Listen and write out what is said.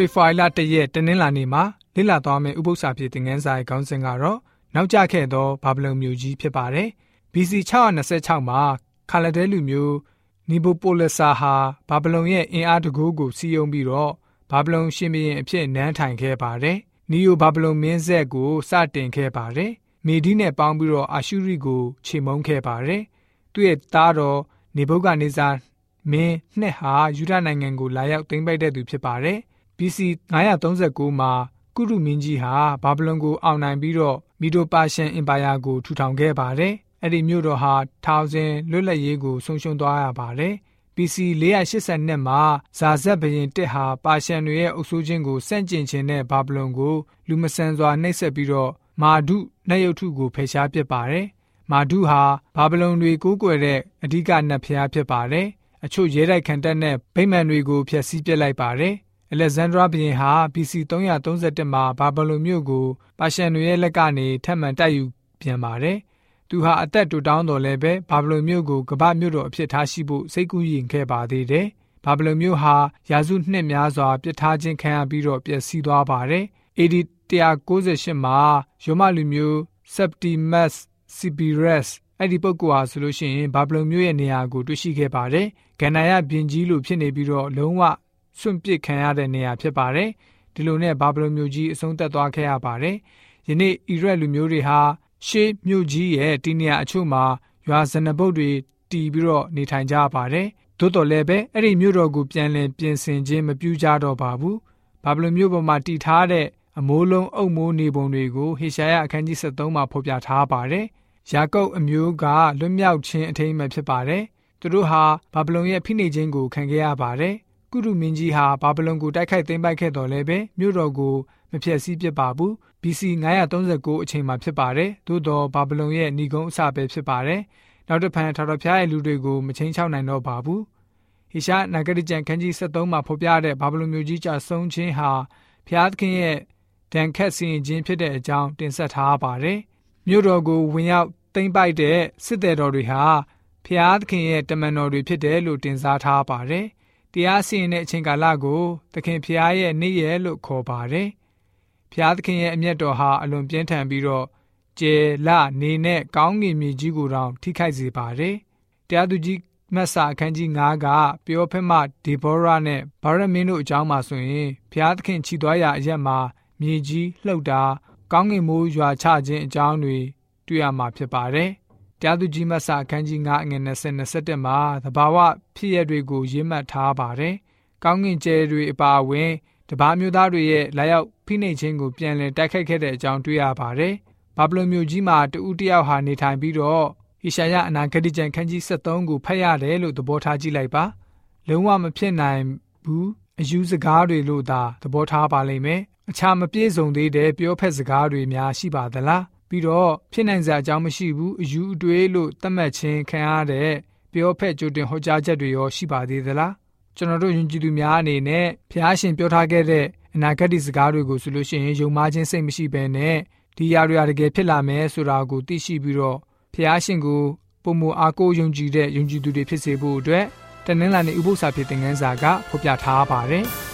ဖေဖော်ဝါရီလတရက်တနင်္လာနေ့မှာလေ့လာသွားမယ့်ဥပုသ္စာပြေသင်ခန်းစာရဲ့ခေါင်းစဉ်ကတော့နောက်ကျခဲ့သောဘာဗလုန်မြို့ကြီးဖြစ်ပါတယ်။ BC 626မှာခါလဒဲလူမျိုးနီဘိုပိုလဆာဟာဘာဗလုန်ရဲ့အင်အားတကူကိုစီယုံပြီးတော့ဘာဗလုန်ရှင်ဘုရင်အဖြစ်နန်းထိုင်ခဲ့ပါတယ်။နီယိုဘာဗလုန်မင်းဆက်ကိုစတင်ခဲ့ပါတယ်။မေဒီနဲ့ပေါင်းပြီးတော့အာရှုရိကိုခြေမုန်းခဲ့ပါတယ်။သူ့ရဲ့သားတော်နေဘုခဒ်နေဇာမင်းနှစ်ဟာယူဒနိုင်ငံကိုလာရောက်သိမ်းပိုက်တဲ့သူဖြစ်ပါတယ်။ BC 939မှာကုရုမင်းကြီးဟာဘာဗလုန်ကိုအောင်နိုင်ပြီးတော့မီဒိုပါရှန်အင်ပါယာကိုထူထောင်ခဲ့ပါတယ်။အဲ့ဒီမြို့တော်ဟာထောင်စင်လွတ်လပ်ရေးကိုဆုံးရှုံးသွားရပါတယ်။ BC 482မှာဇာဇက်ဘရင်တစ်ဟာပါရှန်တွေရဲ့အုပ်စိုးခြင်းကိုစန့်ကျင်ခြင်းနဲ့ဘာဗလုန်ကိုလူမဆန်စွာနှိပ်စက်ပြီးတော့မာဒုနှက်ရုတ်ထုကိုဖယ်ရှားပစ်ပါတယ်။မာဒုဟာဘာဗလုန်တွေကိုးကွယ်တဲ့အဓိကနတ်ဖျားဖြစ်ပါတယ်။အချို့ရဲတိုက်ခံတပ်နဲ့ဗိမာန်တွေကိုဖျက်ဆီးပစ်လိုက်ပါတယ်။ အလက်ဇန္ဒရာဘုရင်ဟာ BC 331မှာဘာဗလုန်မြို့ကိုပါရှန်တွေရဲ့လက်ကနေထပ်မံတိုက်ယူပြန်ပါတယ်။သူဟာအသက်တူတောင်းတော်လည်းပဲဘာဗလုန်မြို့ကိုကမ္ဘာမြို့တော်အဖြစ်ထားရှိဖို့စိတ်ကူးရင်ခဲ့ပါသေးတယ်။ဘာဗလုန်မြို့ဟာရာစုနှစ်များစွာပြစ်ထားခြင်းခံရပြီးတော့ပျက်စီးသွားပါတယ်။ AD 198မှာရိုမလူမျိုး Septimus Severus အဲ့ဒီပုဂ္ဂိုလ်ဟာဆိုလို့ရှိရင်ဘာဗလုန်မြို့ရဲ့နေရာကိုတွေ့ရှိခဲ့ပါတယ်။ဂန္ဓာယဘင်ကြီးလိုဖြစ်နေပြီးတော့လုံးဝ စွန့်ပစ်ခံရတဲ့နေရာဖြစ်ပါတယ်။ဒီလိုနဲ့ဘာဗလုန်မြို့ကြီးအဆုံးသတ်သွားခဲ့ရပါတယ်။ယနေ့အီရက်လူမျိုးတွေဟာရှေးမြို့ကြီးရဲ့တီနေရာအချို့မှာရွာဇနပုတ်တွေတီးပြီးတော့နေထိုင်ကြပါတယ်။သို့တော်လည်းပဲအဲ့ဒီမြို့တော်ကိုပြန်လည်ပြင်ဆင်ခြင်းမပြုကြတော့ပါဘူး။ဘာဗလုန်မြို့ပေါ်မှာတည်ထားတဲ့အမိုးလုံးအုပ်မိုးနေပုံတွေကိုဟေရှာယအခန်းကြီး73မှာဖော်ပြထားပါတယ်။ယာကုပ်အမျိုးကလွတ်မြောက်ခြင်းအထိမ်းအမှတ်ဖြစ်ပါတယ်။သူတို့ဟာဘာဗလုန်ရဲ့ဖိနှိပ်ခြင်းကိုခံခဲ့ရပါတယ်။ ကုရုမင်းကြီးဟာဘာဗလုန်ကိုတိုက်ခိုက်သိမ်းပိုက်ခဲ့တော်လဲပဲမြို့တော်ကိုမဖျက်ဆီးပစ်ပါဘူး။ BC 939အချိန်မှာဖြစ်ပါတယ်။သို့တော့ဘာဗလုန်ရဲ့ဏီကုန်းအစပဲဖြစ်ပါတယ်။နောက်တစ်ဖန်ထာတော်ဖျားရဲ့လူတွေကိုမချင်းချောက်နိုင်တော့ပါဘူး။ဟေရှာနဂရိကျန်ခန်းကြီး73မှာဖော်ပြတဲ့ဘာဗလုန်မြို့ကြီးကြဆုံးခြင်းဟာဖျားသခင်ရဲ့ဒဏ်ခတ်စီရင်ခြင်းဖြစ်တဲ့အကြောင်းတင်ဆက်ထားပါတယ်။မြို့တော်ကိုဝင်ရောက်သိမ်းပိုက်တဲ့စစ်သည်တော်တွေဟာဖျားသခင်ရဲ့တမန်တော်တွေဖြစ်တယ်လို့တင်စားထားပါတယ်။ တရားစီရင်တဲ့အချိန်ကာလကိုသခင်ဖျားရဲ့နေ့ရက်လို့ခေါ်ပါတယ်။ဖျားသခင်ရဲ့အမျက်တော်ဟာအလွန်ပြင်းထန်ပြီးတော့ကျဲလနေနဲ့ကောင်းကင်မြေကြီးကိုတောင်ထိခိုက်စေပါတယ်။တရားသူကြီးမတ်စာအခန်းကြီး9ကပြောဖက်မဒေဘောရနဲ့ဗာရမင်းတို့အကြောင်းမှာဆိုရင်ဖျားသခင်ခြိသွားရာအရက်မှာမြေကြီးလှုပ်တာကောင်းကင်မိုးရွာချခြင်းအကြောင်းတွေတွေ့ရမှာဖြစ်ပါတယ်။ တရားသူကြီးမတ်စာအခန်းကြီး9အငယ်20 21မှာသဘာဝဖြစ်ရတွေကိုရေးမှတ်ထားပါတယ်။ကောင်းကင်ကျဲတွေအပါအဝင်တပါးမျိုးသားတွေရဲ့လာရောက်ဖိနှိပ်ခြင်းကိုပြန်လည်တိုက်ခိုက်ခဲ့တဲ့အကြောင်းတွေ့ရပါတယ်။ဘာဗလုန်မြို့ကြီးမှာတဦးတယောက်ဟာနေထိုင်ပြီးတော့ဣရှာယအနာဂတိကျမ်းခန်းကြီး73ကိုဖတ်ရတယ်လို့သဘောထားကြည့်လိုက်ပါ။လုံးဝမဖြစ်နိုင်ဘူးအယူစကားတွေလို့သာသဘောထားပါလိမ့်မယ်အခြားမပြည့်စုံသေးတဲ့ပြောဖက်စကားတွေများရှိပါသလား ပြီးတော့ဖြစ်နိုင်စရာအကြောင်းမရှိဘူးအယူအတွေးလို့သတ်မှတ်ခြင်းခံရတဲ့ပြောဖက်ကြိုတင်ဟောကြားချက်တွေရောရှိပါသေးသလားကျွန်တော်တို့ယဉ်ကျေးသူများအနေနဲ့ဖျားရှင်ပြောထားခဲ့တဲ့အနာဂတ်စကားတွေကိုဆိုလို့ရှိရင်ယုံမှားခြင်းစိတ်မရှိဘဲနဲ့ဒီຢာတွေတကယ်ဖြစ်လာမယ်ဆိုတာကိုသိရှိပြီးတော့ဖျားရှင်ကိုပုံမအားကိုးယုံကြည်တဲ့ယုံကြည်သူတွေဖြစ်စေဖို့အတွက်တနင်္လာနေ့ဥပုသ္စာဖြစ်တဲ့ငန်းစာကဖော်ပြထားပါတယ်။